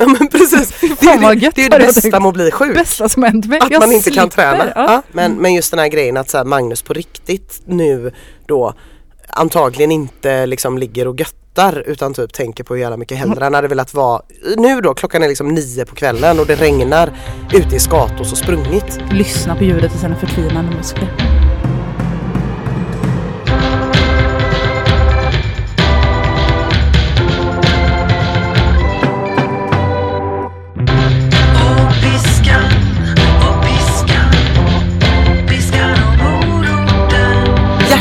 Ja men precis. Det är ju det, det, bästa med att bli sjuk. Bästa som hänt mig. Att Jag man inte kan slipper. träna. Ja. Ja. Men, men just den här grejen att så här, Magnus på riktigt nu då antagligen inte liksom ligger och göttar utan typ tänker på hur jävla mycket hellre han hade velat vara nu då klockan är liksom nio på kvällen och det regnar ute i Skatos och sprungit. Lyssna på ljudet i sina förtvinande muskler.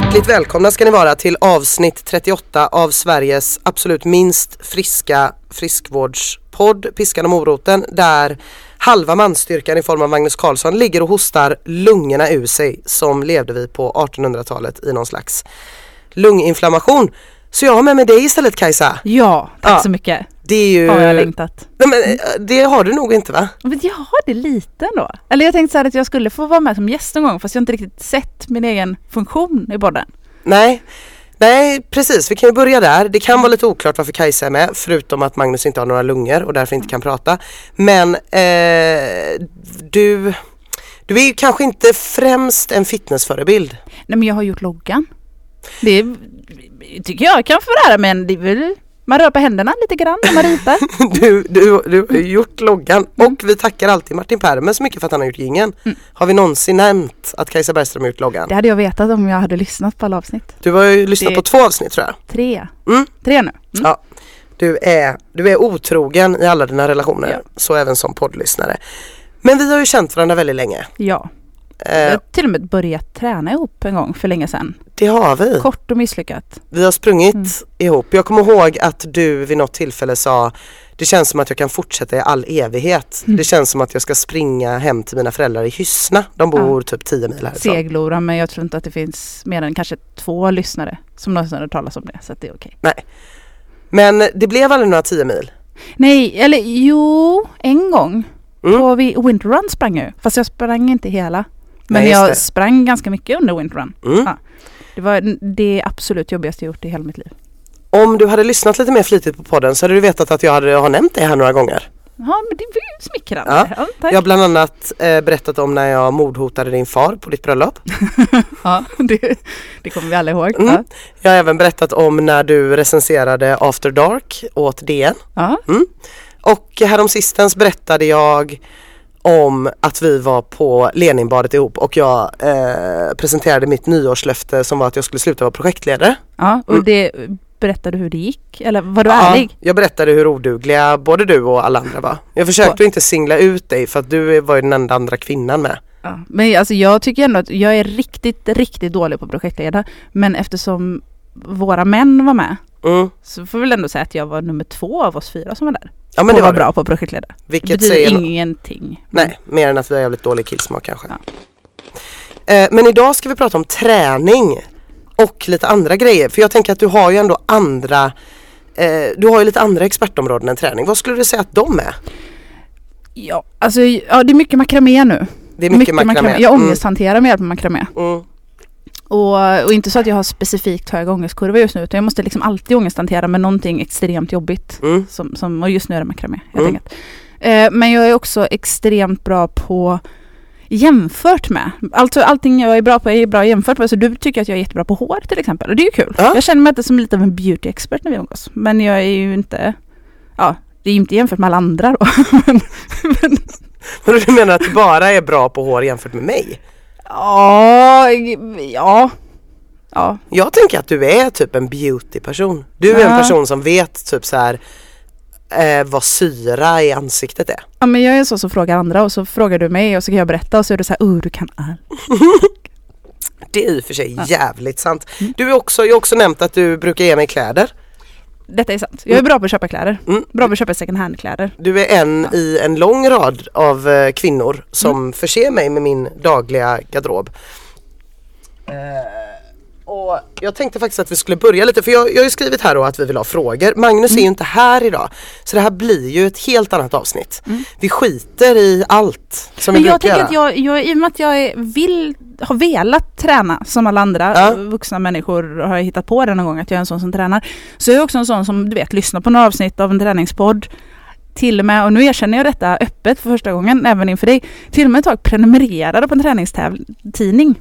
Hjärtligt välkomna ska ni vara till avsnitt 38 av Sveriges absolut minst friska friskvårdspodd Piskan och moroten där halva manstyrkan i form av Magnus Carlsson ligger och hostar lungorna ur sig som levde vi på 1800-talet i någon slags lunginflammation. Så jag har med mig dig istället Kajsa. Ja, tack Ja. så mycket. Det är ju... Har jag längtat. Nej, men, det har du nog inte va? Men jag har det lite ändå. Eller jag tänkte så här att jag skulle få vara med som gäst någon gång fast jag har inte riktigt sett min egen funktion i podden. Nej. Nej precis, vi kan ju börja där. Det kan vara lite oklart varför Kajsa är med förutom att Magnus inte har några lungor och därför inte kan prata. Men eh, du, du är ju kanske inte främst en fitnessförebild. Nej men jag har gjort loggan. Det är, tycker jag kan få lära mig. en- Det är väl, man rör på händerna lite grann när man ritar. Du, du, du har gjort loggan och vi tackar alltid Martin Permen så mycket för att han har gjort jingeln. Har vi någonsin nämnt att Kajsa Bergström har gjort loggan? Det hade jag vetat om jag hade lyssnat på alla avsnitt. Du har ju lyssnat Det- på två avsnitt tror jag. Tre. Mm. Tre nu. Mm. Ja, du är, du är otrogen i alla dina relationer, Ja. så även som poddlyssnare. Men vi har ju känt varandra väldigt länge. Ja. Jag Eh, har till och med börjat träna ihop en gång för länge sedan. det har vi. Kort och misslyckat. Vi har sprungit Mm. ihop. Jag kommer ihåg att du vid något tillfälle sa det känns som att jag kan fortsätta i all evighet. Mm. Det känns som att jag ska springa hem till mina föräldrar i Hyssna. De bor typ 10 mil härifrån. Seglora men jag tror inte att det finns mer än kanske två lyssnare som någonsin har talas om det. Så att det är okej. Men det blev aldrig några 10 mil. Nej, eller jo, en gång. Mm. På vi, Winter Run sprang jag. Fast jag sprang inte hela. Men Nej, jag sprang ganska mycket under Winter Run. Mm. Ja. Det var det absolut jobbigaste jag gjort i hela mitt liv. Om du hade lyssnat lite mer flitigt på podden så hade du vetat att jag hade, har nämnt det här några gånger. Ja, men det var ju smickrande. Ja. Ja. Jag har bland annat eh, berättat om när jag mordhotade din far på ditt bröllop. Ja, det, det kommer vi alla ihåg. Mm. Ja. Jag har även berättat om när du recenserade After Dark åt DN. Ja. Och häromsistens berättade jag om att vi var på Leninbadet ihop och jag eh, presenterade mitt nyårslöfte som var att jag skulle sluta vara projektledare. ja, och Mm. det berättade hur det gick? Eller var du ärlig? jag berättade hur odugliga både du och alla andra var. Jag försökte inte singla ut dig för att du var ju den enda andra kvinnan med. Ja. Men alltså jag tycker ändå att jag är riktigt, riktigt dålig på att projektleda. Men eftersom våra män var med Mm. så får vi väl ändå säga att jag var nummer två av oss fyra som var där. Ja men det var var bra. på att projektleda. Det Vilket betyder säger ingenting. Nej, mer än att vi har jävligt dålig killsmak kanske. Ja. Eh, men idag ska vi prata om träning och lite andra grejer. För jag tänker att du har ju ändå andra eh, Du har ju lite andra expertområden än träning. Vad skulle du säga att de är? Ja, alltså ja, det är mycket makramé nu. Det är mycket, makramé. Jag ångesthanterar med hjälp av makramé. Mm. Och, och inte så att jag har specifikt hög ångestkurva just nu utan jag måste liksom alltid ångesthantera med någonting extremt jobbigt. Mm. Som, som, och just nu är det makramé helt Mm. enkelt. Eh, men jag är också extremt bra på jämfört med. Alltså allting jag är bra på är bra jämfört med. Så du tycker att jag är jättebra på hår till exempel. Och det är ju kul. Ja. Jag känner mig inte som lite av en beauty-expert när vi umgås. Men jag är ju inte, ja det är ju inte jämfört med alla andra då. men, men, Men du menar att du bara är bra på hår jämfört med mig? Ja, ja. Ja, Jag tänker att du är typ en beautyperson. Du är en Ja. person som vet typ så här eh, vad syra i ansiktet är. Ja men jag är så som frågar andra och så frågar du mig och så kan jag berätta och så är du så här, oh du kan allt. Det är i och för sig jävligt sant. Mm. Du är också, jag har också nämnt att du brukar ge mig kläder. Detta är sant. Jag är bra på att köpa kläder. Mm. Bra på att köpa second hand kläder. Du är en Ja. i en lång rad av eh, kvinnor som förser mig med min dagliga garderob. Eh, och jag tänkte faktiskt att vi skulle börja lite för jag, jag har ju skrivit här då att vi vill ha frågor. Magnus är ju inte här idag så det här blir ju ett helt annat avsnitt. Mm. Vi skiter i allt som Men vi jag brukar tänker göra. att jag, jag, i och med att jag vill, har velat träna som alla andra Ja. vuxna människor har jag hittat på det någon gång att jag är en sån som tränar. Så jag är också en sån som du vet lyssnar på några avsnitt av en träningspodd till och med, och nu erkänner jag detta öppet för första gången även inför dig, till och med ett tag prenumererade på en träningstidning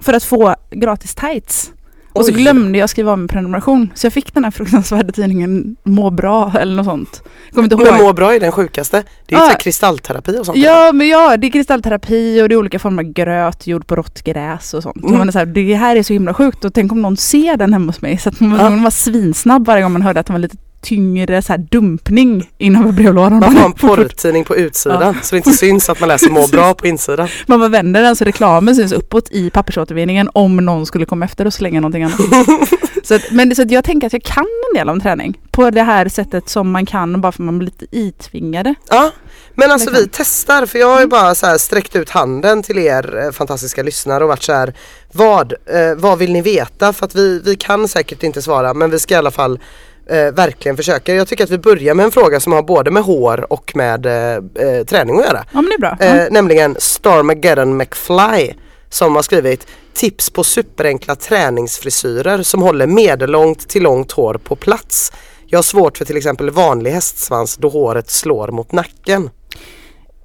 för att få gratis tights. Och så Oj. glömde jag skriva av min prenumeration. Så jag fick den här fruktansvärda tidningen Må bra eller något sånt. Kommer inte Men ihåg. må bra är den sjukaste. Det är ju Ja. kristallterapi och sånt. Ja, men ja, det är kristallterapi och det är olika former av gröt gjord på rått gräs och sånt. Mm. Och Man är så här, det här är så himla sjukt och tänk om någon ser den hemma hos mig. Så att man, Ja. man var svinsnabb varje gång man hörde att det var lite tyngre så här dumpning innanför brevlådan. Man får ha en porrtidning på utsidan så det inte syns att man läser må bra på insidan. man bara vänder den så reklamen syns uppåt i pappersåtervinningen om någon skulle komma efter och slänga någonting annat. så att, men så att jag tänker att jag kan en del om träning på det här sättet som man kan bara för man blir lite itvingade. Ja, men alltså Liksom. vi testar för jag har ju bara så här sträckt ut handen till er eh, fantastiska lyssnare och varit så här vad, eh, vad vill ni veta? För att vi, vi kan säkert inte svara men vi ska i alla fall eh, verkligen försöka. Jag tycker att vi börjar med en fråga som har både med hår och med eh, eh, träning att göra. Ja men det är bra. Ja. Nämligen Starmageddon McFly som har skrivit tips på superenkla träningsfrisyrer som håller medellångt till långt hår på plats. Jag har svårt för till exempel vanlig hästsvans då håret slår mot nacken.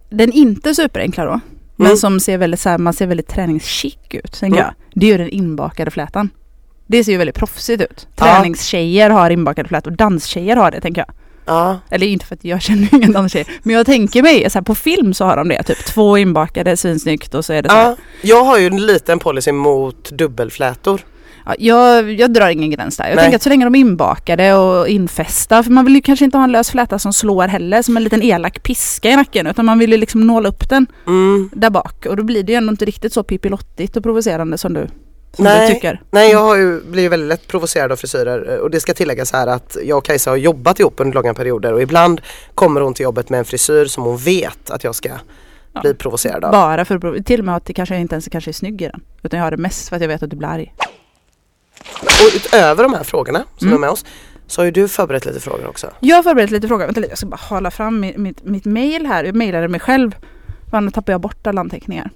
Den inte superenkla då. Men Mm. som ser väldigt så här, man ser väldigt träningschic ut tänker Mm. jag. Det är ju den inbakade flätan. Det ser ju väldigt proffsigt ut. Träningstjejer har inbakade flätor, danstjejer har det tänker jag. Ja, Eller inte för att jag känner ju ingen danstjej. Men jag tänker mig, så här, på film så har de det. Typ två inbakade, svinsnyggt och så är det så. ja. Jag har ju en liten policy mot dubbelflätor. Ja, jag, jag drar ingen gräns där. Jag Nej. tänker att så länge de är inbakade och infästa. För man vill ju kanske inte ha en lös fläta som slår heller som en liten elak piska i nacken. Utan man vill ju liksom nåla upp den Mm. där bak. Och då blir det ju ändå inte riktigt så pippilottigt och provocerande som du, som Nej. du tycker. Nej jag har ju blivit väldigt lätt provocerad av frisyrer eh, och det ska tilläggas här att jag och Kajsa har jobbat ihop under långa perioder och ibland kommer hon till jobbet med en frisyr som hon vet att jag ska Ja. bli provocerad av. Bara för att till och med att det kanske inte ens kanske är snygg i den. Utan jag har det mest för att jag vet att du blir arg. Och utöver de här frågorna som Mm. är med oss så har ju du förberett lite frågor också. Jag har förberett lite frågor. Vänta lite, jag ska bara hala fram mitt, mitt, mitt mail här. Jag mejlade mig själv. För annars tappar jag bort alla anteckningar.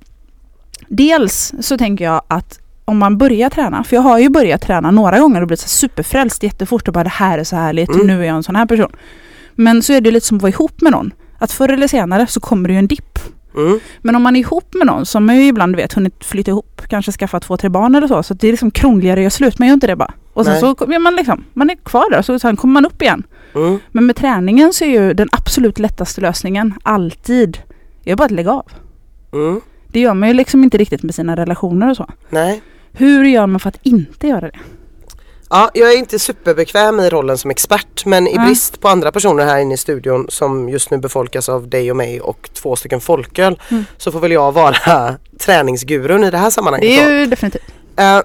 Dels så tänker jag att om man börjar träna, för jag har ju börjat träna några gånger och blivit så superfrälst jättefort och bara det här är så härligt, Mm. nu är jag en sån här person. Men så är det lite som att vara ihop med någon. Att förr eller senare så kommer det ju en dipp. Mm. Men om man är ihop med någon som man ju ibland vet hunnit flytta ihop, kanske skaffa två, tre barn eller så, så det är liksom krångligare att göra slut. Man gör inte det bara. Och sen Nej. så är man liksom, man är kvar där och så sen kommer man upp igen. Mm. Men med träningen så är ju den absolut lättaste lösningen alltid, är bara att lägga av. Mm. Det gör man ju liksom inte riktigt med sina relationer och så. Nej. Hur gör man för att inte göra det? Ja, jag är inte superbekväm i rollen som expert men i brist på andra personer här inne i studion som just nu befolkas av dig och mig och två stycken folköl Mm. så får väl jag vara träningsgurun i det här sammanhanget. Det är ju definitivt. Eh,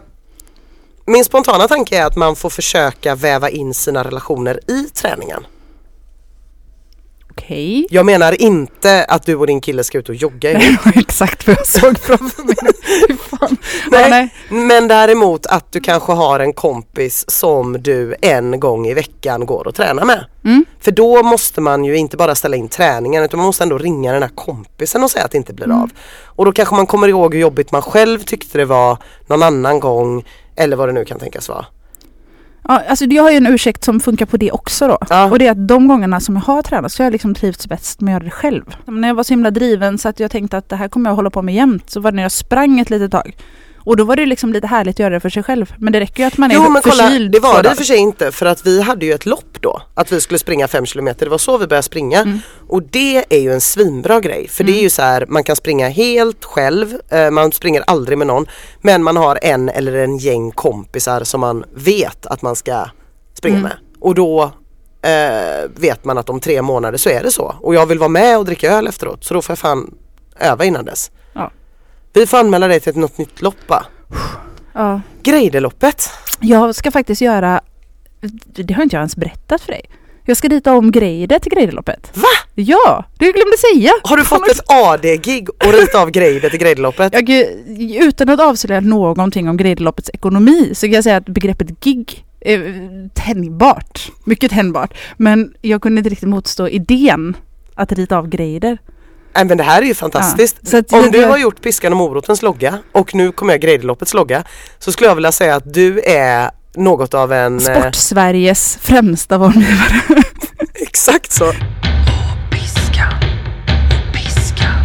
min spontana tanke är att man får försöka väva in sina relationer i träningen. Okej. Jag menar inte att du och din kille ska ut och jogga. Det var exakt vad jag såg framför mig fan. Nej. Ja, nej. Men däremot att du kanske har en kompis som du en gång i veckan går och tränar med. Mm. För då måste man ju inte bara ställa in träningen utan man måste ändå ringa den här kompisen och säga att det inte blir Mm. av. Och då kanske man kommer ihåg hur jobbigt man själv tyckte det var någon annan gång eller vad det nu kan tänkas vara. Ja, alltså jag har ju en ursäkt som funkar på det också då. Ja. Och det är att de gångerna som jag har tränat så har jag liksom trivts bäst med att göra det själv. Men när jag var så himla driven så att jag tänkte att det här kommer jag hålla på med jämt så var det när jag sprang ett litet tag. Och då var det liksom lite härligt att göra det för sig själv. Men det räcker ju att man är Jo men kolla, förkyld det var det i och för sig inte för att vi hade ju ett lopp då. Att vi skulle springa 5 km, det var så vi började springa. Mm. Och det är ju en svinbra grej för det är Mm. ju så här, man kan springa helt själv, eh, man springer aldrig med någon. Men man har en eller en gäng kompisar som man vet att man ska springa Mm. med. Och då eh, vet man att om tre månader så är det så. Och jag vill vara med och dricka öl efteråt så då får jag fan öva innan dess. Vi får anmäla dig till ett något nytt lopp va? Ja. Greideloppet. Jag ska faktiskt göra, det har inte jag ens berättat för dig. Jag ska rita om Greider till Greiderloppet. Va? Ja, du glömde säga. Har du fått ett AD-gig och rita av Greider till Greideloppet? Jag, utan att avslöja någonting om Greiderloppets ekonomi så kan jag säga att begreppet gig är tänjbart. Mycket tänjbart. Men jag kunde inte riktigt motstå idén att rita av Greider. Nej men det här är ju fantastiskt. Ja, att, Om du har gjort Piskan och morotens logga och nu kommer jag Greideloppets logga så skulle jag vilja säga att du är något av en... Eh, Sportsveriges eh, främsta formgivare. exakt så. Piskan, piskan,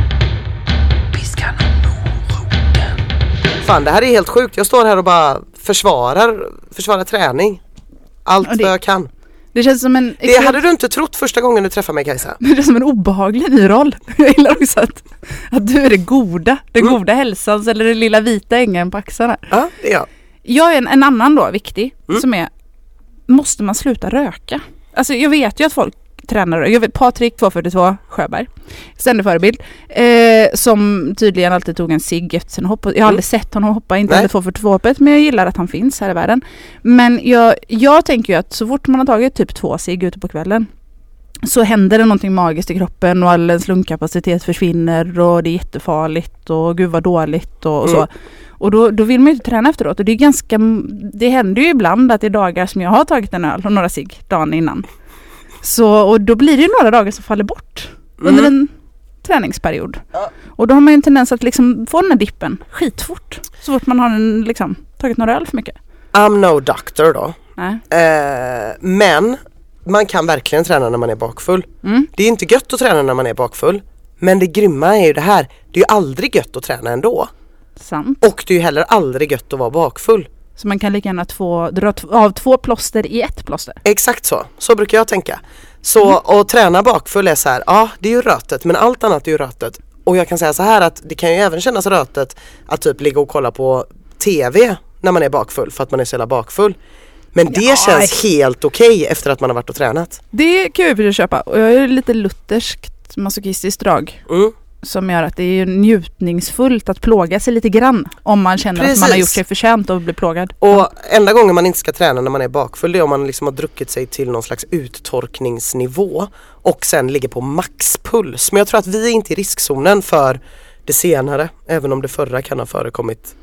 piskan och Fan det här är helt sjukt. Jag står här och bara försvarar, försvarar träning. Allt det, vad jag kan. Det känns som en, Det hade du inte trott första gången du träffade mig Kajsa. det känns som en obehaglig ny roll. Jag gillar också att, att du är det goda, den Mm. goda hälsans eller den lilla vita ängen på axlarna. Ja det är jag. Jag är en, en annan då viktig Mm. som är Måste man sluta röka? Alltså jag vet ju att folk tränar, jag vet Patrik 242 Sjöberg, ständig förebild, eh, som tydligen alltid tog en cigg efter sin hopp. Jag har Mm. aldrig sett honom hoppa, inte heller 242 hoppet, men jag gillar att han finns här i världen. Men jag, jag tänker ju att så fort man har tagit typ två cigg ute på kvällen så händer det någonting magiskt i kroppen och all ens lungkapacitet försvinner och det är jättefarligt och gud vad dåligt och, och så. Mm. Och då, då vill man ju inte träna efteråt och det är ganska, det händer ju ibland att det är dagar som jag har tagit en öl och några cigg dagen innan. Så, och då blir det ju några dagar som faller bort under Mm. en träningsperiod. Ja. Och då har man ju en tendens att liksom få den här dippen skitfort. Så fort man har en, liksom, tagit några öl för mycket. I'm no doctor då. Eh, men man kan verkligen träna när man är bakfull. Mm. Det är inte gött att träna när man är bakfull. Men det grymma är ju det här. Det är ju aldrig gött att träna ändå. Sant. Och det är ju heller aldrig gött att vara bakfull. Så man kan lika gärna två, dra av två plåster i ett plåster. Exakt så. Så brukar jag tänka. Så att träna bakfull är så här, ja det är ju rötet men allt annat är ju rötet. Och jag kan säga så här att det kan ju även kännas rötet att typ ligga och kolla på TV när man är bakfull för att man är så jävla bakfull. Men det Ja, känns helt okej efter att man har varit och tränat. Det kan jag ju köpa och jag är lite lutherskt masochistiskt drag. Mm. Som gör att det är njutningsfullt att plåga sig lite grann om man känner att man har Precis. gjort sig förtjänt att bli plågad. Och enda gången man inte ska träna när man är bakfull det är om man liksom har druckit sig till någon slags uttorkningsnivå och sen ligger på maxpuls. Men jag tror att vi är inte i riskzonen för det senare även om det förra kan ha förekommit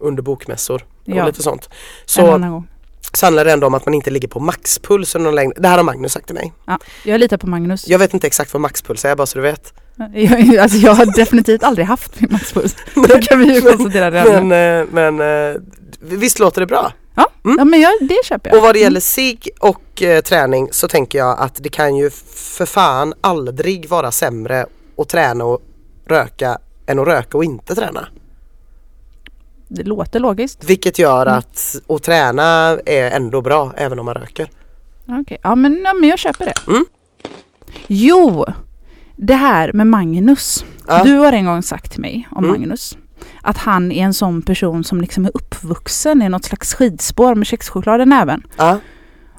under bokmässor och Ja. lite sånt. en Så, annan gång. så handlar det ändå om att man inte ligger på maxpuls under någon längre. Det här har Magnus sagt till mig. Ja, jag litar på Magnus. Jag vet inte exakt vad maxpuls är bara så du vet. Jag, alltså jag har definitivt aldrig haft min maxpuls. Det kan vi ju konstatera redan. Men, eh, men eh, visst låter det bra? Ja, Mm. ja men jag, det köper jag. Och vad det gäller sig och eh, träning så tänker jag att det kan ju för fan aldrig vara sämre att träna och röka än att röka och inte träna. Det låter logiskt. Vilket gör Mm. att att träna är ändå bra även om man röker. Okej, ja, men, ja men jag köper det. Mm. Jo, det här med Magnus. Ja. Du har en gång sagt till mig om Mm. Magnus att han är en sån person som liksom är uppvuxen i något slags skidspår med kexchoklad i näven. Ja.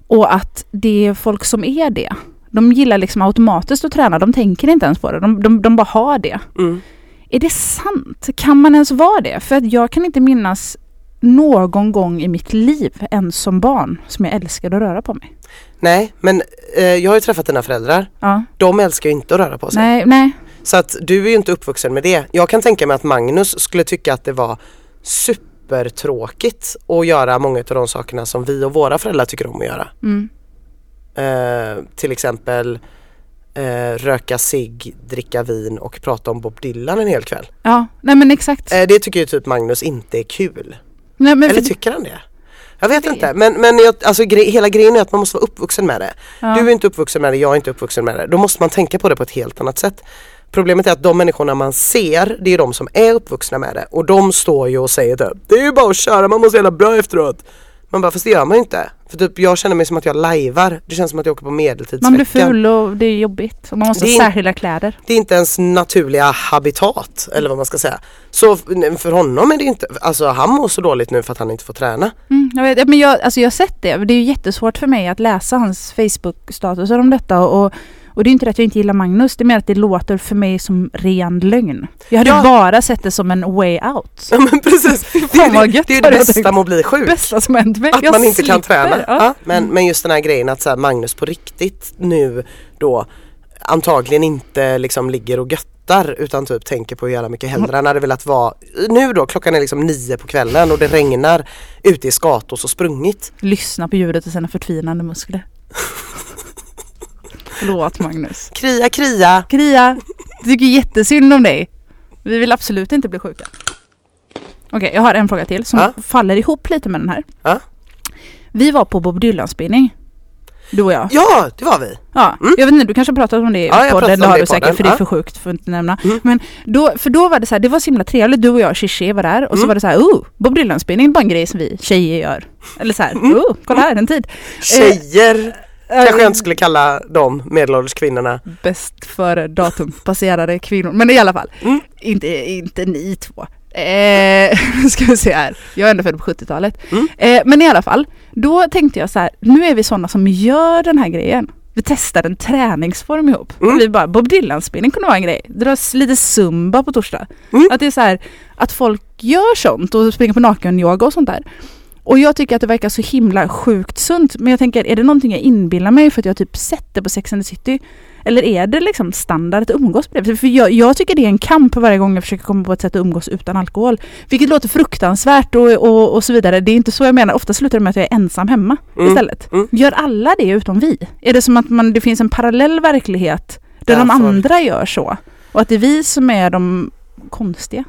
Och att det är folk som är det. De gillar liksom automatiskt att träna, de tänker inte ens på det. De, de, de bara har det. Mm. Är det sant? Kan man ens vara det? För att jag kan inte minnas någon gång i mitt liv, ens som barn, som jag älskade att röra på mig. Nej men eh, jag har ju träffat dina föräldrar. Ja. De älskar ju inte att röra på sig. Nej, nej. Så att du är ju inte uppvuxen med det. Jag kan tänka mig att Magnus skulle tycka att det var supertråkigt att göra många av de sakerna som vi och våra föräldrar tycker om att göra. Mm. Eh, till exempel eh, röka cigg, dricka vin och prata om Bob Dylan en hel kväll. Ja, nej men exakt. Eh, det tycker ju typ Magnus inte är kul. nej, men Eller tycker han det? Jag vet inte men, men jag, alltså, gre- hela grejen är att man måste vara uppvuxen med det. ja. Du är inte uppvuxen med det, jag är inte uppvuxen med det. Då måste man tänka på det på ett helt annat sätt. Problemet är att de människorna man ser, det är de som är uppvuxna med det. Och de står ju och säger typ, det är ju bara att köra, man måste jävla bra efteråt. Man bara, fast det gör man ju inte. För typ jag känner mig som att jag lajvar. Det känns som att jag åker på medeltidsveckan. Man blir ful och det är jobbigt. Och man måste ha är- särskilda kläder. Det är inte ens naturliga habitat eller vad man ska säga. Så för honom är det inte, alltså han mår så dåligt nu för att han inte får träna. Mm, jag, vet, men jag, alltså jag har sett det. Det är ju jättesvårt för mig att läsa hans Facebook-statusar om detta. Och, och det är inte det att jag inte gillar Magnus. Det är mer att det låter för mig som ren lögn. Jag hade Ja. bara sett det som en way out. Ja men precis, det är det, det, är det bästa med att bli sjuk. bästa som hänt mig. Att Jag man inte kan slipper. träna. Ja. Ja. men, men just den här grejen att så här, Magnus på riktigt nu då antagligen inte liksom ligger och göttar utan typ tänker på hur jävla mycket hellre han hade velat vara nu då klockan är liksom nio på kvällen och det regnar ute i Skatos och sprungit. Lyssna på ljudet i sina förtvinande muskler. Förlåt Magnus. Kria kria! Kria, jag tycker jättesynd om dig. Vi vill absolut inte bli sjuka. Okej, jag har en fråga till som Ja. faller ihop lite med den här. Ja. Vi var på Bob Dylan-spelning. du och jag. Ja, det var vi. Ja, Mm. jag vet inte, du kanske har pratat om det i Ja, podden, det har du säkert för det är för sjukt för att inte nämna. Mm. Men då, för då var det så här, det var så himla trevligt, du och jag och Shishi var där och så Mm. var det så här, oh, Bob Dylan-spelning är bara en grej som vi tjejer gör. Eller så här, oh, kolla här, en tid. Tjejer kanske jag inte skulle kalla de medelålders kvinnorna. Bäst före datum passerade kvinnor, men i alla fall, Mm. inte, inte ni två. Eh, ska vi se här, jag är ändå född på 70-talet. Mm. Eh, men i alla fall, då tänkte jag så här, nu är vi sådana som gör den här grejen. Vi testar en träningsform ihop. Mm. Vi bara, Bob Dylan-spelning kunde vara en grej. Dras lite zumba på torsdag. Mm. Att det är så här, att folk gör sånt och springer på nakenyoga och sånt där. Och jag tycker att det verkar så himla sjukt sunt. Men jag tänker, är det någonting jag inbillar mig för att jag typ sett det på Sex and the City? Eller är det liksom standard att umgås på det? För jag, jag tycker det är en kamp varje gång jag försöker komma på ett sätt att umgås utan alkohol. Vilket låter fruktansvärt och, och, och så vidare. Det är inte så jag menar. Ofta slutar det med att jag är ensam hemma Mm. istället. Mm. Gör alla det utom vi? Är det som att man, det finns en parallell verklighet där de Därför- andra gör så? Och att det är vi som är de konstiga?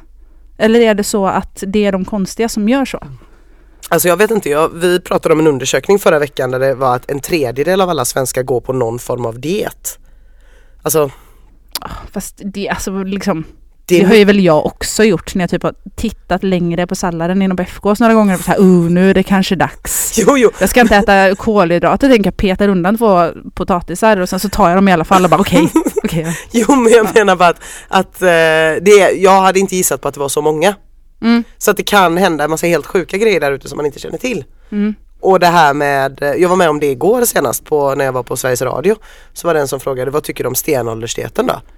Eller är det så att det är de konstiga som gör så? Alltså jag vet inte, jag, vi pratade om en undersökning förra veckan där det var att en tredjedel av alla svenskar går på någon form av diet. Alltså Fast det, alltså liksom, det det har ju väl jag också gjort när jag typ har tittat längre på salladen inom FKs några gånger och så här, oh, nu är det kanske dags. Jo, jo, Jag ska inte äta kolhydrater, tänker jag petar undan två potatisar och sen så tar jag dem i alla fall och bara okej, okej. ja. jo men jag menar bara att, att eh, det, jag hade inte gissat på att det var så många. Mm, Så att det kan hända en massa helt sjuka grejer där ute som man inte känner till. mm. Och det här med, jag var med om det igår senast på, när jag var på Sveriges Radio. Så var det en som frågade, vad tycker du om stenåldersdieten då?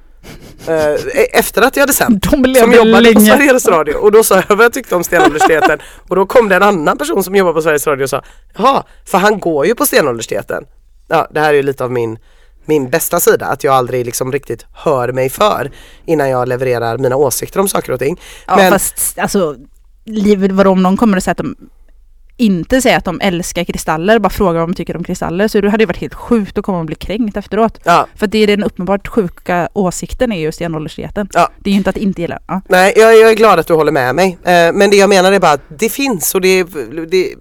Eh, efter att jag hade sänt. Som jobbade på länge. Sveriges Radio och då sa jag vad jag tyckte om stenåldersdieten och då kom det en annan person som jobbar på Sveriges Radio och sa Jaha, för han går ju på stenåldersdieten. Ja, det här är ju lite av min min bästa sida, att jag aldrig liksom riktigt hör mig för innan jag levererar mina åsikter om saker och ting. Ja Men- fast alltså, livet vadå om någon kommer och säger att de inte säger att de älskar kristaller, bara frågar vad de tycker om kristaller så det hade ju varit helt sjukt att komma och bli kränkt efteråt. Ja, För det är den uppenbart sjuka åsikten är just stenåldersdieten. Ja. Det är ju inte att inte gilla ja. nej jag, jag är glad att du håller med mig. Eh, men det jag menar är bara att det finns och det, det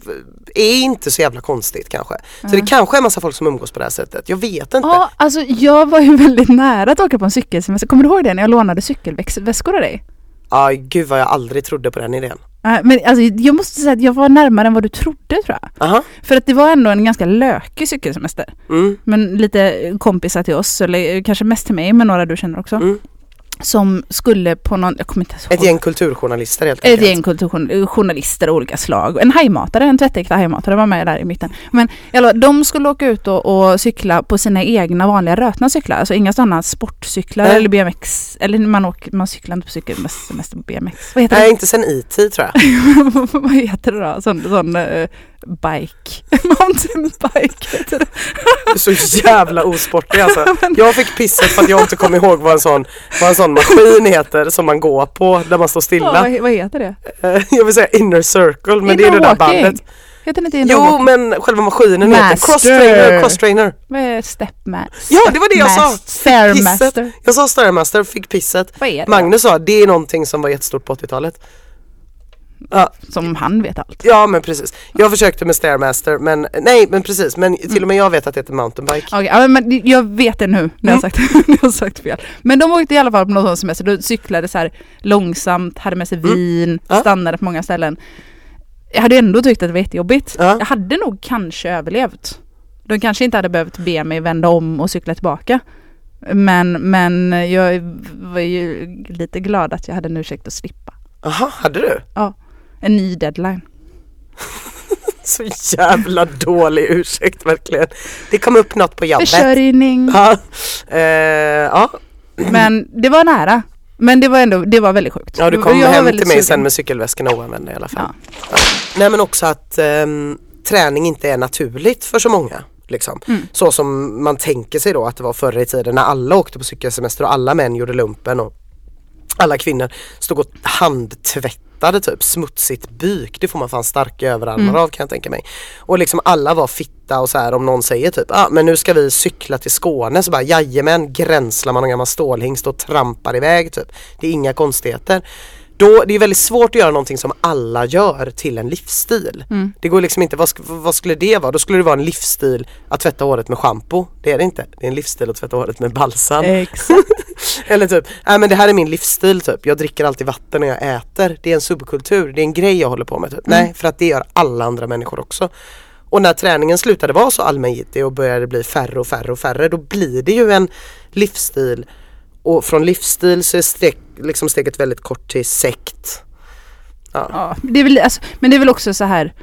är inte så jävla konstigt kanske. Så det kanske är massa folk som umgås på det här sättet. Jag vet inte. Ja, alltså jag var ju väldigt nära att åka på en cykelsemester. Kommer du ihåg det när jag lånade cykelväskor av dig? Ja, gud vad jag aldrig trodde på den idén. Men alltså, jag måste säga att jag var närmare än vad du trodde tror jag. Aha. För att det var ändå en ganska lökig cykelsemester. Mm. Men lite kompisar till oss, eller kanske mest till mig, men några du känner också. Mm. Som skulle på någon, jag kommer inte ihåg. Ett gäng kulturjournalister helt Ett enkelt. gäng kulturjournalister av olika slag. En hajmatare, en tvättäkta hajmatare var med där i mitten. Men eller, de skulle åka ut och, och cykla på sina egna vanliga rötna cyklar. Alltså inga sådana sportcyklar Nej. eller BMX. Eller man, åker, man cyklar inte på cykel, mest, mest på BMX. Vad heter Nej, det? inte sen IT tror jag. Vad heter det då? Sån, sån eh, bike. Mountainbike heter så jävla osportig alltså. Jag fick pisset för att jag inte kom ihåg vad en sån, vad en sån maskin heter som man går på där man står Ja, stilla. vad, vad heter det? Eh, Jag vill säga inner circle men det är det där bandet. Heter inte Jo innerwalking? men själva maskinen heter Master. cross trainer, cross trainer. Stepmaster? Ja det var det jag sa! Fairmaster. Jag sa Stairmaster, fick pisset. Vad är det? Magnus sa det är någonting som var jättestort på 80-talet. Ja, Som han vet allt. ja men precis. Jag försökte med Stairmaster men nej men precis men till och med jag vet att det heter mountainbike. Okej, ja, men jag vet det nu när jag, Mm. sagt, när jag sagt fel. Men de åkte i alla fall på någon sån semester. De cyklade så här långsamt, hade med sig Mm. vin, Ja. stannade på många ställen. Jag hade ändå tyckt att det var jättejobbigt. Ja. Jag hade nog kanske överlevt. De kanske inte hade behövt be mig vända om och cykla tillbaka. Men, men jag var ju lite glad att jag hade en ursäkt att slippa. Jaha, hade du? En ny deadline. Så jävla dålig ursäkt verkligen. Det kom upp något på jobbet. Försörjning. Ja, eh, ja. Men det var nära. Men det var ändå, det var väldigt sjukt. ja, du kom hem till mig sugen. sen med cykelväskorna oanvända i alla fall. Ja. Nej men också att ehm, träning inte är naturligt för så många. Liksom. Mm. Så som man tänker sig då att det var förr i tiden när alla åkte på cykelsemester och alla män gjorde lumpen och alla kvinnor stod och handtvättade typ smutsigt byk. Det får man fan starka överarmar Mm. av kan jag tänka mig. Och liksom alla var fitta och så här om någon säger typ ah, men nu ska vi cykla till Skåne så bara jajamän gränslar man en gammal stålhingst och trampar iväg typ. Det är inga konstigheter. Då, det är väldigt svårt att göra någonting som alla gör till en livsstil. Mm. Det går liksom inte, vad, vad skulle det vara? Då skulle det vara en livsstil att tvätta håret med schampo. Det är det inte. Det är en livsstil att tvätta håret med balsam. Exakt. Eller typ, nej men det här är min livsstil typ. Jag dricker alltid vatten när jag äter. Det är en subkultur, det är en grej jag håller på med typ. Nej, för att det gör alla andra människor också. Och när träningen slutade vara så allmängiltig och började bli färre och färre och färre då blir det ju en livsstil och från livsstil så är steg, liksom steget väldigt kort till sekt. Ja. Ja, det är väl, alltså, men det är väl också så här.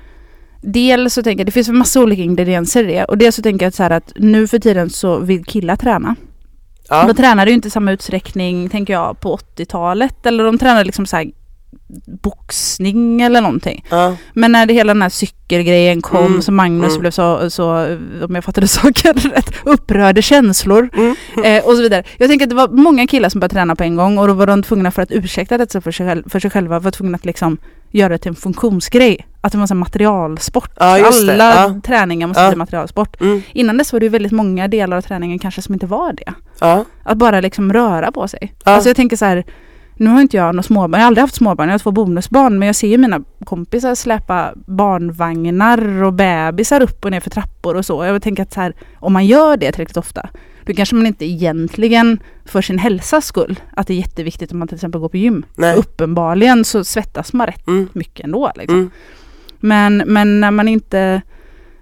Dels så tänker jag, det finns en massa olika ingredienser i det. Och dels så tänker jag så här att nu för tiden så vill killar träna. Ja. De tränade ju inte i samma utsträckning, tänker jag, på 80-talet. Eller de tränade liksom så här boxning eller någonting. Ja. Men när det hela den här cykelgrejen kom Mm, så Magnus mm. blev så, så, om jag fattade saken rätt, upprörde känslor. Mm. Eh, och så vidare. Jag tänker att det var många killar som började träna på en gång och då var de tvungna för att ursäkta detta för sig, själv, för sig själva, var tvungna att liksom göra det till en funktionsgrej. Att det var en materialsport. Ja. Alla Ja. träningar måste Ja. bli materialsport. Mm. Innan dess var det väldigt många delar av träningen kanske som inte var det. Att bara liksom röra på sig. Alltså jag tänker så här, nu har inte jag några småbarn, jag har aldrig haft småbarn, jag har två bonusbarn, men jag ser ju mina kompisar släpa barnvagnar och bebisar upp och ner för trappor och så. Jag tänker att så här, om man gör det tillräckligt ofta, då kanske man inte egentligen för sin hälsas skull, att det är jätteviktigt om man till exempel går på gym. Uppenbarligen så svettas man rätt Mm. mycket ändå. Liksom. Mm. Men, men när man inte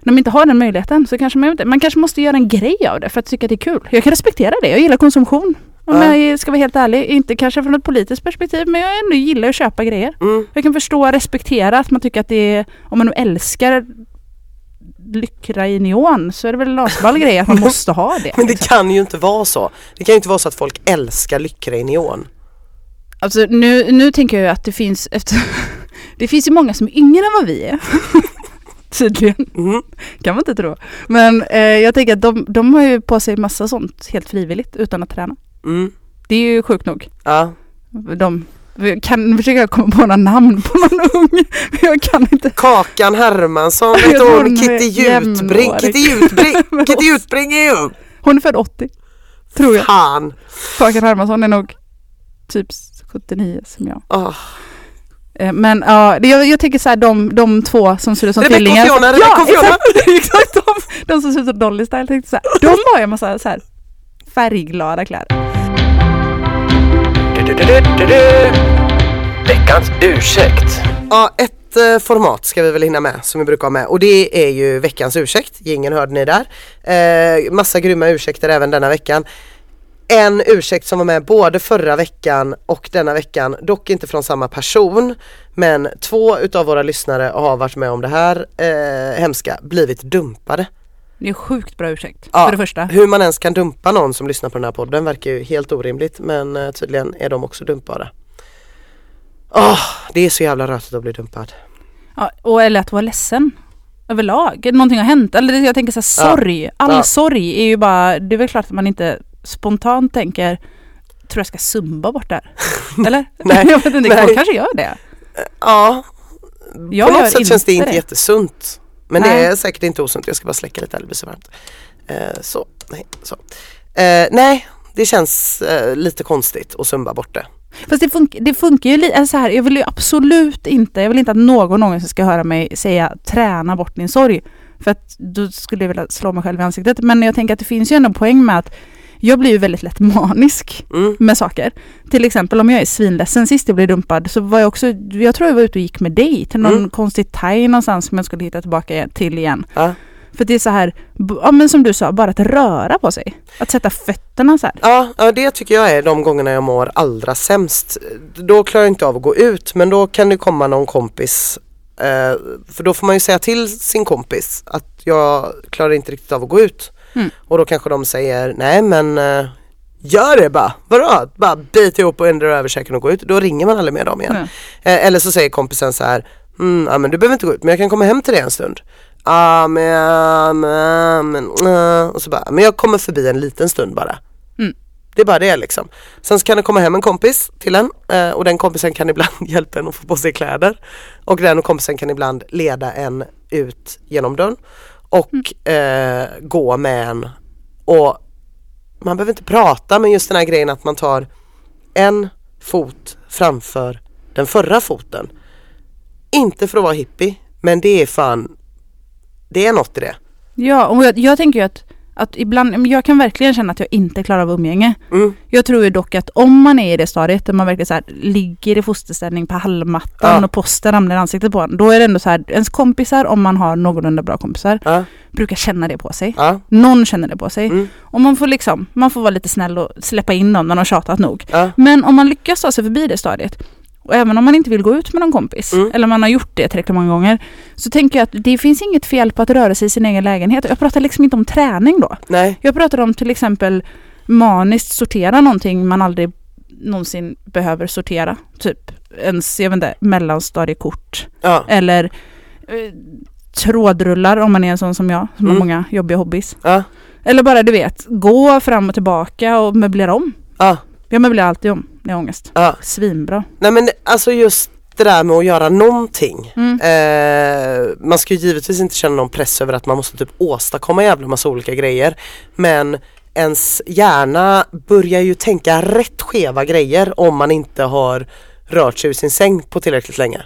när man inte har den möjligheten så kanske man, inte- man kanske måste göra en grej av det för att tycka att det är kul. Jag kan respektera det, jag gillar konsumtion. Om Ja. jag ska vara helt ärlig, inte kanske från ett politiskt perspektiv men jag ändå gillar att köpa grejer. Mm. Jag kan förstå och respektera att man tycker att det är, om man nu älskar lyckra i neon så är det väl en asball grej att man måste ha det. Men det liksom. kan ju inte vara så. Det kan ju inte vara så att folk älskar lyckra i neon. Alltså nu, nu tänker jag att det finns efter, Det finns ju många som är yngre än vad vi är. Tydligen. Mm. Kan man inte tro. Men eh, jag tänker att de, de har ju på sig massa sånt helt frivilligt utan att träna. Mm. Det är ju sjukt nog. Ja. De kan försöka komma på några namn på någon ung. Men jag kan inte. Kakan Hermansson, Jag vet hon, Kitty Jutbring. Kitty Jutbring, Kitty Jutbring är ju Hon är född 80. Tror jag. fan. Kakan Hermansson är nog typ 79 som jag. Oh. Men ja, jag, jag tänker så här de, de två som ser ut som Rebecca och tvillingar. Fiona, Rebecca ja, och Fiona. exakt, exakt de, de som ser ut som Dolly Style. Tänkte så här, de har ju en massa så här färgglada kläder. Veckans ursäkt. Ja, ett eh, format ska vi väl hinna med som vi brukar ha med och det är ju veckans ursäkt. Ingen hörde ni där. Eh, massa grymma ursäkter även denna veckan. En ursäkt som var med både förra veckan och denna veckan, dock inte från samma person. Men två utav våra lyssnare har varit med om det här eh, hemska, blivit dumpade. Det är sjukt bra ursäkt. Ja, För det första. Hur man ens kan dumpa någon som lyssnar på den här podden verkar ju helt orimligt men eh, tydligen är de också dumpbara. Åh, det är så jävla rötigt att bli dumpad. Ja, och eller att vara ledsen. Överlag. Någonting har hänt. Eller jag tänker så här, Ja. sorg. All Ja. sorg är ju bara, det är väl klart att man inte spontant tänker Tror jag ska zumba bort där. Eller? Nej, jag vet inte, nej. kanske gör det. Ja, Jag på något sätt känns det inte det. jättesunt. Men det Nej. är säkert inte osunt, jag ska bara släcka lite här, det blir så varmt. Eh, så, nej, så. Eh, nej, det känns eh, lite konstigt att zumba bort det. Fast det, fun- det funkar ju lite så här. Jag vill ju absolut inte, jag vill inte att någon någonsin ska höra mig säga träna bort din sorg. För att då skulle jag vilja slå mig själv i ansiktet. Men jag tänker att det finns ju ändå poäng med att jag blir ju väldigt lätt manisk Mm. med saker. Till exempel om jag är svinledsen sist jag blev dumpad så var jag också, jag tror jag var ute och gick med dig till någon Mm. konstig thai någonstans som jag skulle hitta tillbaka till igen. Ja. För det är så här, ja men som du sa, bara att röra på sig. Att sätta fötterna så här. Ja, ja, det tycker jag är de gångerna jag mår allra sämst. Då klarar jag inte av att gå ut men då kan det komma någon kompis eh, för då får man ju säga till sin kompis att jag klarar inte riktigt av att gå ut. Mm. Och då kanske de säger nej men eh, gör det bara. Vadå? Bara bit ihop och ändra översäken och gå ut. Då ringer man aldrig med dem igen. Mm. Eh, eller så säger kompisen så här mm, ja, men du behöver inte gå ut men jag kan komma hem till dig en stund. Ja men, men, men eh." och så bara, men jag kommer förbi en liten stund bara. Mm. Det är bara det liksom. Sen så kan det komma hem en kompis till en eh, och den kompisen kan ibland hjälpa en att få på sig kläder. Och den kompisen kan ibland leda en ut genom dörren och eh, gå med en. Och man behöver inte prata men just den här grejen att man tar en fot framför den förra foten. Inte för att vara hippie men det är fan Det är något i det. Ja, och jag, jag tänker ju att, att ibland, jag kan verkligen känna att jag inte klarar av umgänge. Mm. Jag tror ju dock att om man är i det stadiet där man verkligen så här, ligger i fosterställning på hallmattan Ja. och posten ramlar i ansiktet på en. Då är det ändå så här, ens kompisar, om man har någorlunda bra kompisar, Ja, brukar känna det på sig. ja, Någon känner det på sig. Mm. Och man får liksom, man får vara lite snäll och släppa in någon när de tjatat nog. Men om man lyckas ta sig förbi det stadiet och även om man inte vill gå ut med någon kompis Mm. eller man har gjort det tillräckligt många gånger så tänker jag att det finns inget fel på att röra sig i sin egen lägenhet. Jag pratar liksom inte om träning då. nej, Jag pratar om till exempel maniskt sortera någonting man aldrig någonsin behöver sortera. Typ ens, jag vet inte, mellanstadiekort ja, eller eh, trådrullar om man är en sån som jag som Mm. har många jobbiga hobbys. ja, Eller bara du vet, gå fram och tillbaka och möblera om. ja, Jag möblerar alltid om när jag har ångest. ja. Svinbra. Nej men alltså just det där med att göra någonting. Mm. Eh, man ska ju givetvis inte känna någon press över att man måste typ åstadkomma jävla massa olika grejer. Men ens hjärna börjar ju tänka rätt skeva grejer om man inte har rört sig ur sin säng på tillräckligt länge.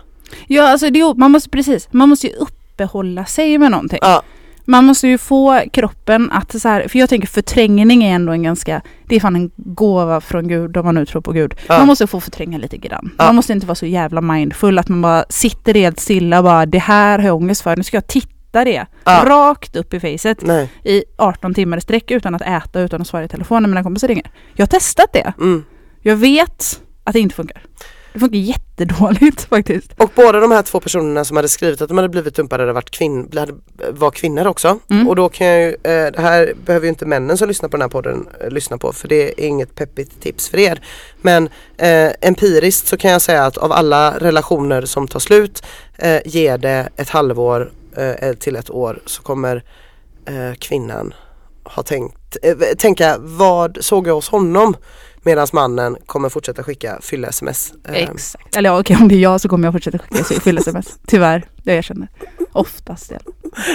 Ja, alltså det, man måste precis, man måste ju uppehålla sig med någonting. Ja, Man måste ju få kroppen att så här, för jag tänker förträngning är ändå en ganska, det är fan en gåva från Gud om man nu tror på Gud. Ja. Man måste få förtränga lite grann. Ja. Man måste inte vara så jävla mindful att man bara sitter helt stilla och bara det här har jag ångest för, nu ska jag titta det Ja. rakt upp i facet nej. i 18 timmar i sträck utan att äta, utan att svara i telefon när mina kompisar ringer. Jag har testat det. Mm. Jag vet att det inte funkar. Det funkar jättedåligt faktiskt. Och båda de här två personerna som hade skrivit att de hade blivit dumpade hade varit kvinn, hade, var kvinnor också. Mm. Och då kan jag ju, eh, det här behöver ju inte männen som lyssnar på den här podden eh, lyssna på för det är inget peppigt tips för er. Men eh, empiriskt så kan jag säga att av alla relationer som tar slut eh, ger det ett halvår eh, till ett år så kommer eh, kvinnan ha tänkt, eh, tänka vad såg jag hos honom? Medan mannen kommer fortsätta skicka fylla sms. Eh, Exakt. Eller ja, okej om det är jag så kommer jag fortsätta skicka så- fylla sms. Tyvärr, jag erkänner. Oftast. Ja.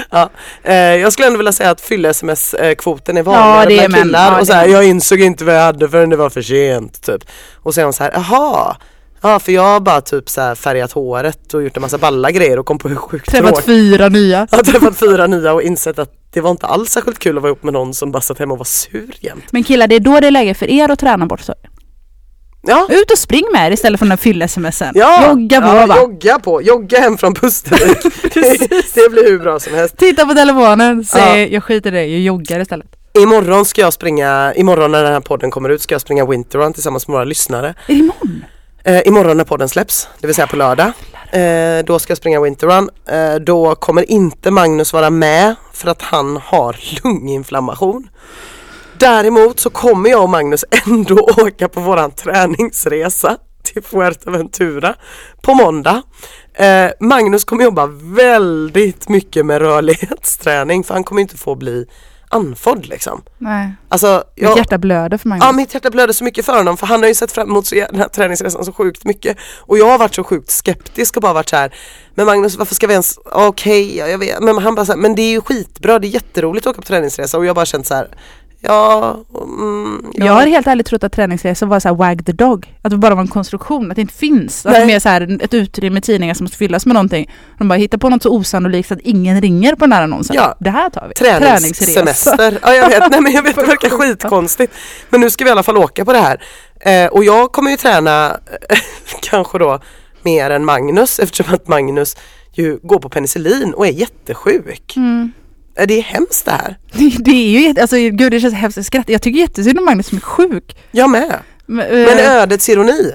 Ja, eh, jag skulle ändå vilja säga att fylla sms-kvoten är vanligare Ja, bland killar Ja, och så här, jag insåg inte vad jag hade förrän det var för sent typ. Och så är hon så här, jaha, ja för jag har bara typ så här färgat håret och gjort en massa balla grejer och kom på hur sjukt Träffat tråkigt. fyra nya. Jag har träffat fyra nya och insett att det var inte alls särskilt kul att vara ihop med någon som bara satt hemma och var sur jämt. Men killar, det är då det är läge för er att träna bort sorgen. Ja, Ut och spring med er istället för den här fylla-smsen. ja, Jogga på ja, bara. jogga på, jogga hem från Pustervik. det, blir hur bra som helst. Titta på telefonen, säg Ja. jag skiter i det, jag joggar istället. Imorgon ska jag springa, imorgon när den här podden kommer ut ska jag springa Winterrun tillsammans med våra lyssnare. Är det imorgon? Eh, imorgon när podden släpps, det vill säga på lördag. Eh, då ska jag springa Winterrun. Eh, då kommer inte Magnus vara med för att han har lunginflammation. Däremot så kommer jag och Magnus ändå åka på våran träningsresa till Fuerteventura på måndag. Eh, Magnus kommer jobba väldigt mycket med rörlighetsträning för han kommer inte få bli andfådd liksom. Nej. Alltså, Mitt jag, hjärta blöder för Magnus. Ja mitt hjärta blöder så mycket för honom för han har ju sett fram emot så, den här träningsresan så sjukt mycket och jag har varit så sjukt skeptisk och bara varit så här Men Magnus varför ska vi ens, okej ja, jag vet men han bara så här, men det är ju skitbra det är jätteroligt att åka på träningsresa och jag har bara känt så här Ja, mm, ja. Jag har helt ärligt trott att träningsresor var så här wag the dog. Att det bara var en konstruktion, att det inte finns. Att det är mer så här ett utrymme i tidningar som måste fyllas med någonting. De bara hittar på något så osannolikt så att ingen ringer på den här annonsen. Ja. Det här tar vi. Träningssemester. Ja jag vet, nej men jag vet det verkar skitkonstigt. Men nu ska vi i alla fall åka på det här. Eh, och jag kommer ju träna eh, kanske då mer än Magnus eftersom att Magnus ju går på penicillin och är jättesjuk. Mm. Det är hemskt det här. Det, det är ju jätte, alltså gud det känns hemskt att skratta. Jag tycker jättesynd om Magnus som är sjuk. Jag med. Men, Men eh, ödets ironi.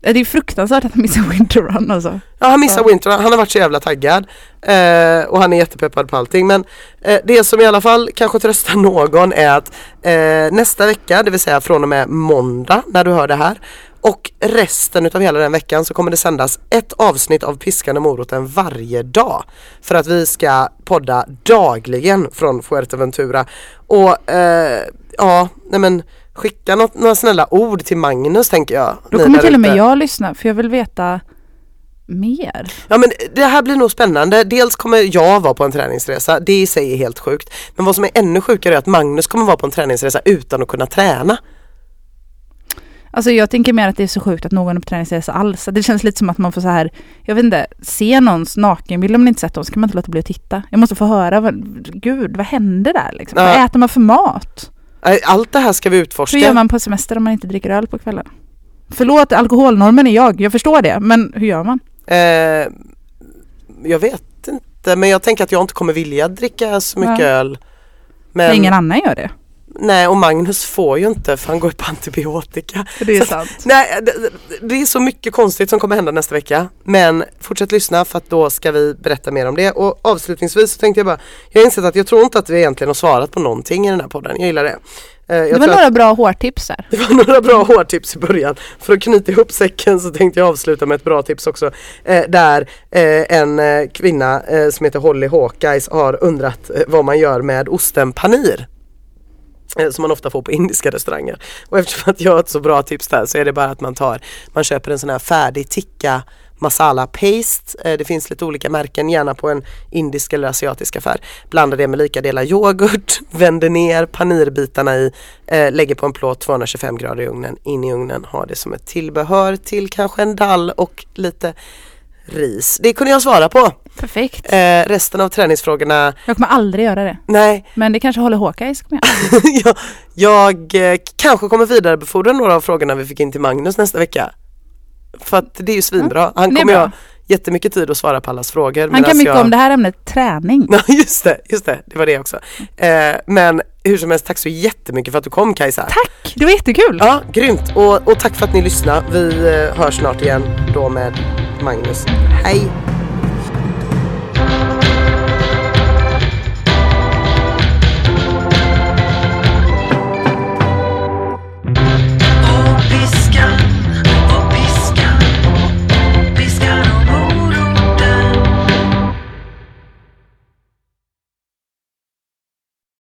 det är fruktansvärt att han missar Winter Run alltså. Ja han missar Ja. Winter, han har varit så jävla taggad. Eh, och han är jättepeppad på allting. Men eh, det som i alla fall kanske tröstar någon är att eh, nästa vecka, det vill säga från och med måndag när du hör det här. Och resten utav hela den veckan så kommer det sändas ett avsnitt av Piskan och moroten varje dag. För att vi ska podda dagligen från Fuerteventura. Och eh, ja, nej men skicka något, några snälla ord till Magnus tänker jag. Då kommer till och med jag lyssna för jag vill veta mer. Ja men det här blir nog spännande. Dels kommer jag vara på en träningsresa, det i sig är helt sjukt. Men vad som är ännu sjukare är att Magnus kommer vara på en träningsresa utan att kunna träna. Alltså jag tänker mer att det är så sjukt att någon uppträningsresa alls. Det känns lite som att man får så här, jag vet inte, se någons nakenbild om man inte sett dem så kan man inte låta bli att titta. Jag måste få höra, vad, gud vad händer där liksom? Ja. Vad äter man för mat? Allt det här ska vi utforska. Hur gör man på semester om man inte dricker öl på kvällen? Förlåt, alkoholnormen är jag, jag förstår det, men hur gör man? Eh, jag vet inte men jag tänker att jag inte kommer vilja dricka så mycket Ja. öl. När Men, ingen annan gör det. Nej och Magnus får ju inte för han går ju på antibiotika. Det Så- sant. Nej, det, det- är så mycket konstigt som kommer hända nästa vecka. Men fortsätt lyssna för att då ska vi berätta mer om det. Och avslutningsvis så tänkte jag bara, jag har insett att jag tror inte att vi egentligen har svarat på någonting i den här podden. Jag gillar det. Eh, jag Det var tror att- några bra hårtips där. det var några bra hårtips i början. För att knyta ihop säcken så tänkte jag avsluta med ett bra tips också. Eh, där eh, en eh, kvinna eh, som heter Holly Hawkeyes har undrat eh, vad man gör med osten panir. Eh, som man ofta får på indiska restauranger. Och eftersom att jag har ett så bra tips där så är det bara att man tar, man köper en sån här färdig tikka masala paste. Eh, det finns lite olika märken, gärna på en indisk eller asiatisk affär. Blandar det med lika delar yoghurt, vänder ner panirbitarna i, eh, lägger på en plåt 225 grader i ugnen, in i ugnen, har det som ett tillbehör till kanske en dall och lite ris. Det kunde jag svara på. Perfekt. Eh, resten av träningsfrågorna, Jag kommer aldrig göra det. nej, Men det kanske håller Håkajs kommer jag. jag, jag eh, kanske kommer vidarebefordra några av frågorna vi fick in till Magnus nästa vecka. För att det är ju svinbra. Han kommer ha jättemycket tid att svara på allas frågor. Han kan mycket jag... om det här ämnet träning. Ja just det, just det, det var det också. Eh, men hur som helst, tack så jättemycket för att du kom Kajsa. Tack! Det var jättekul. Ja, grymt. Och, och tack för att ni lyssnade. Vi eh, hörs snart igen då med Magnus. Hej!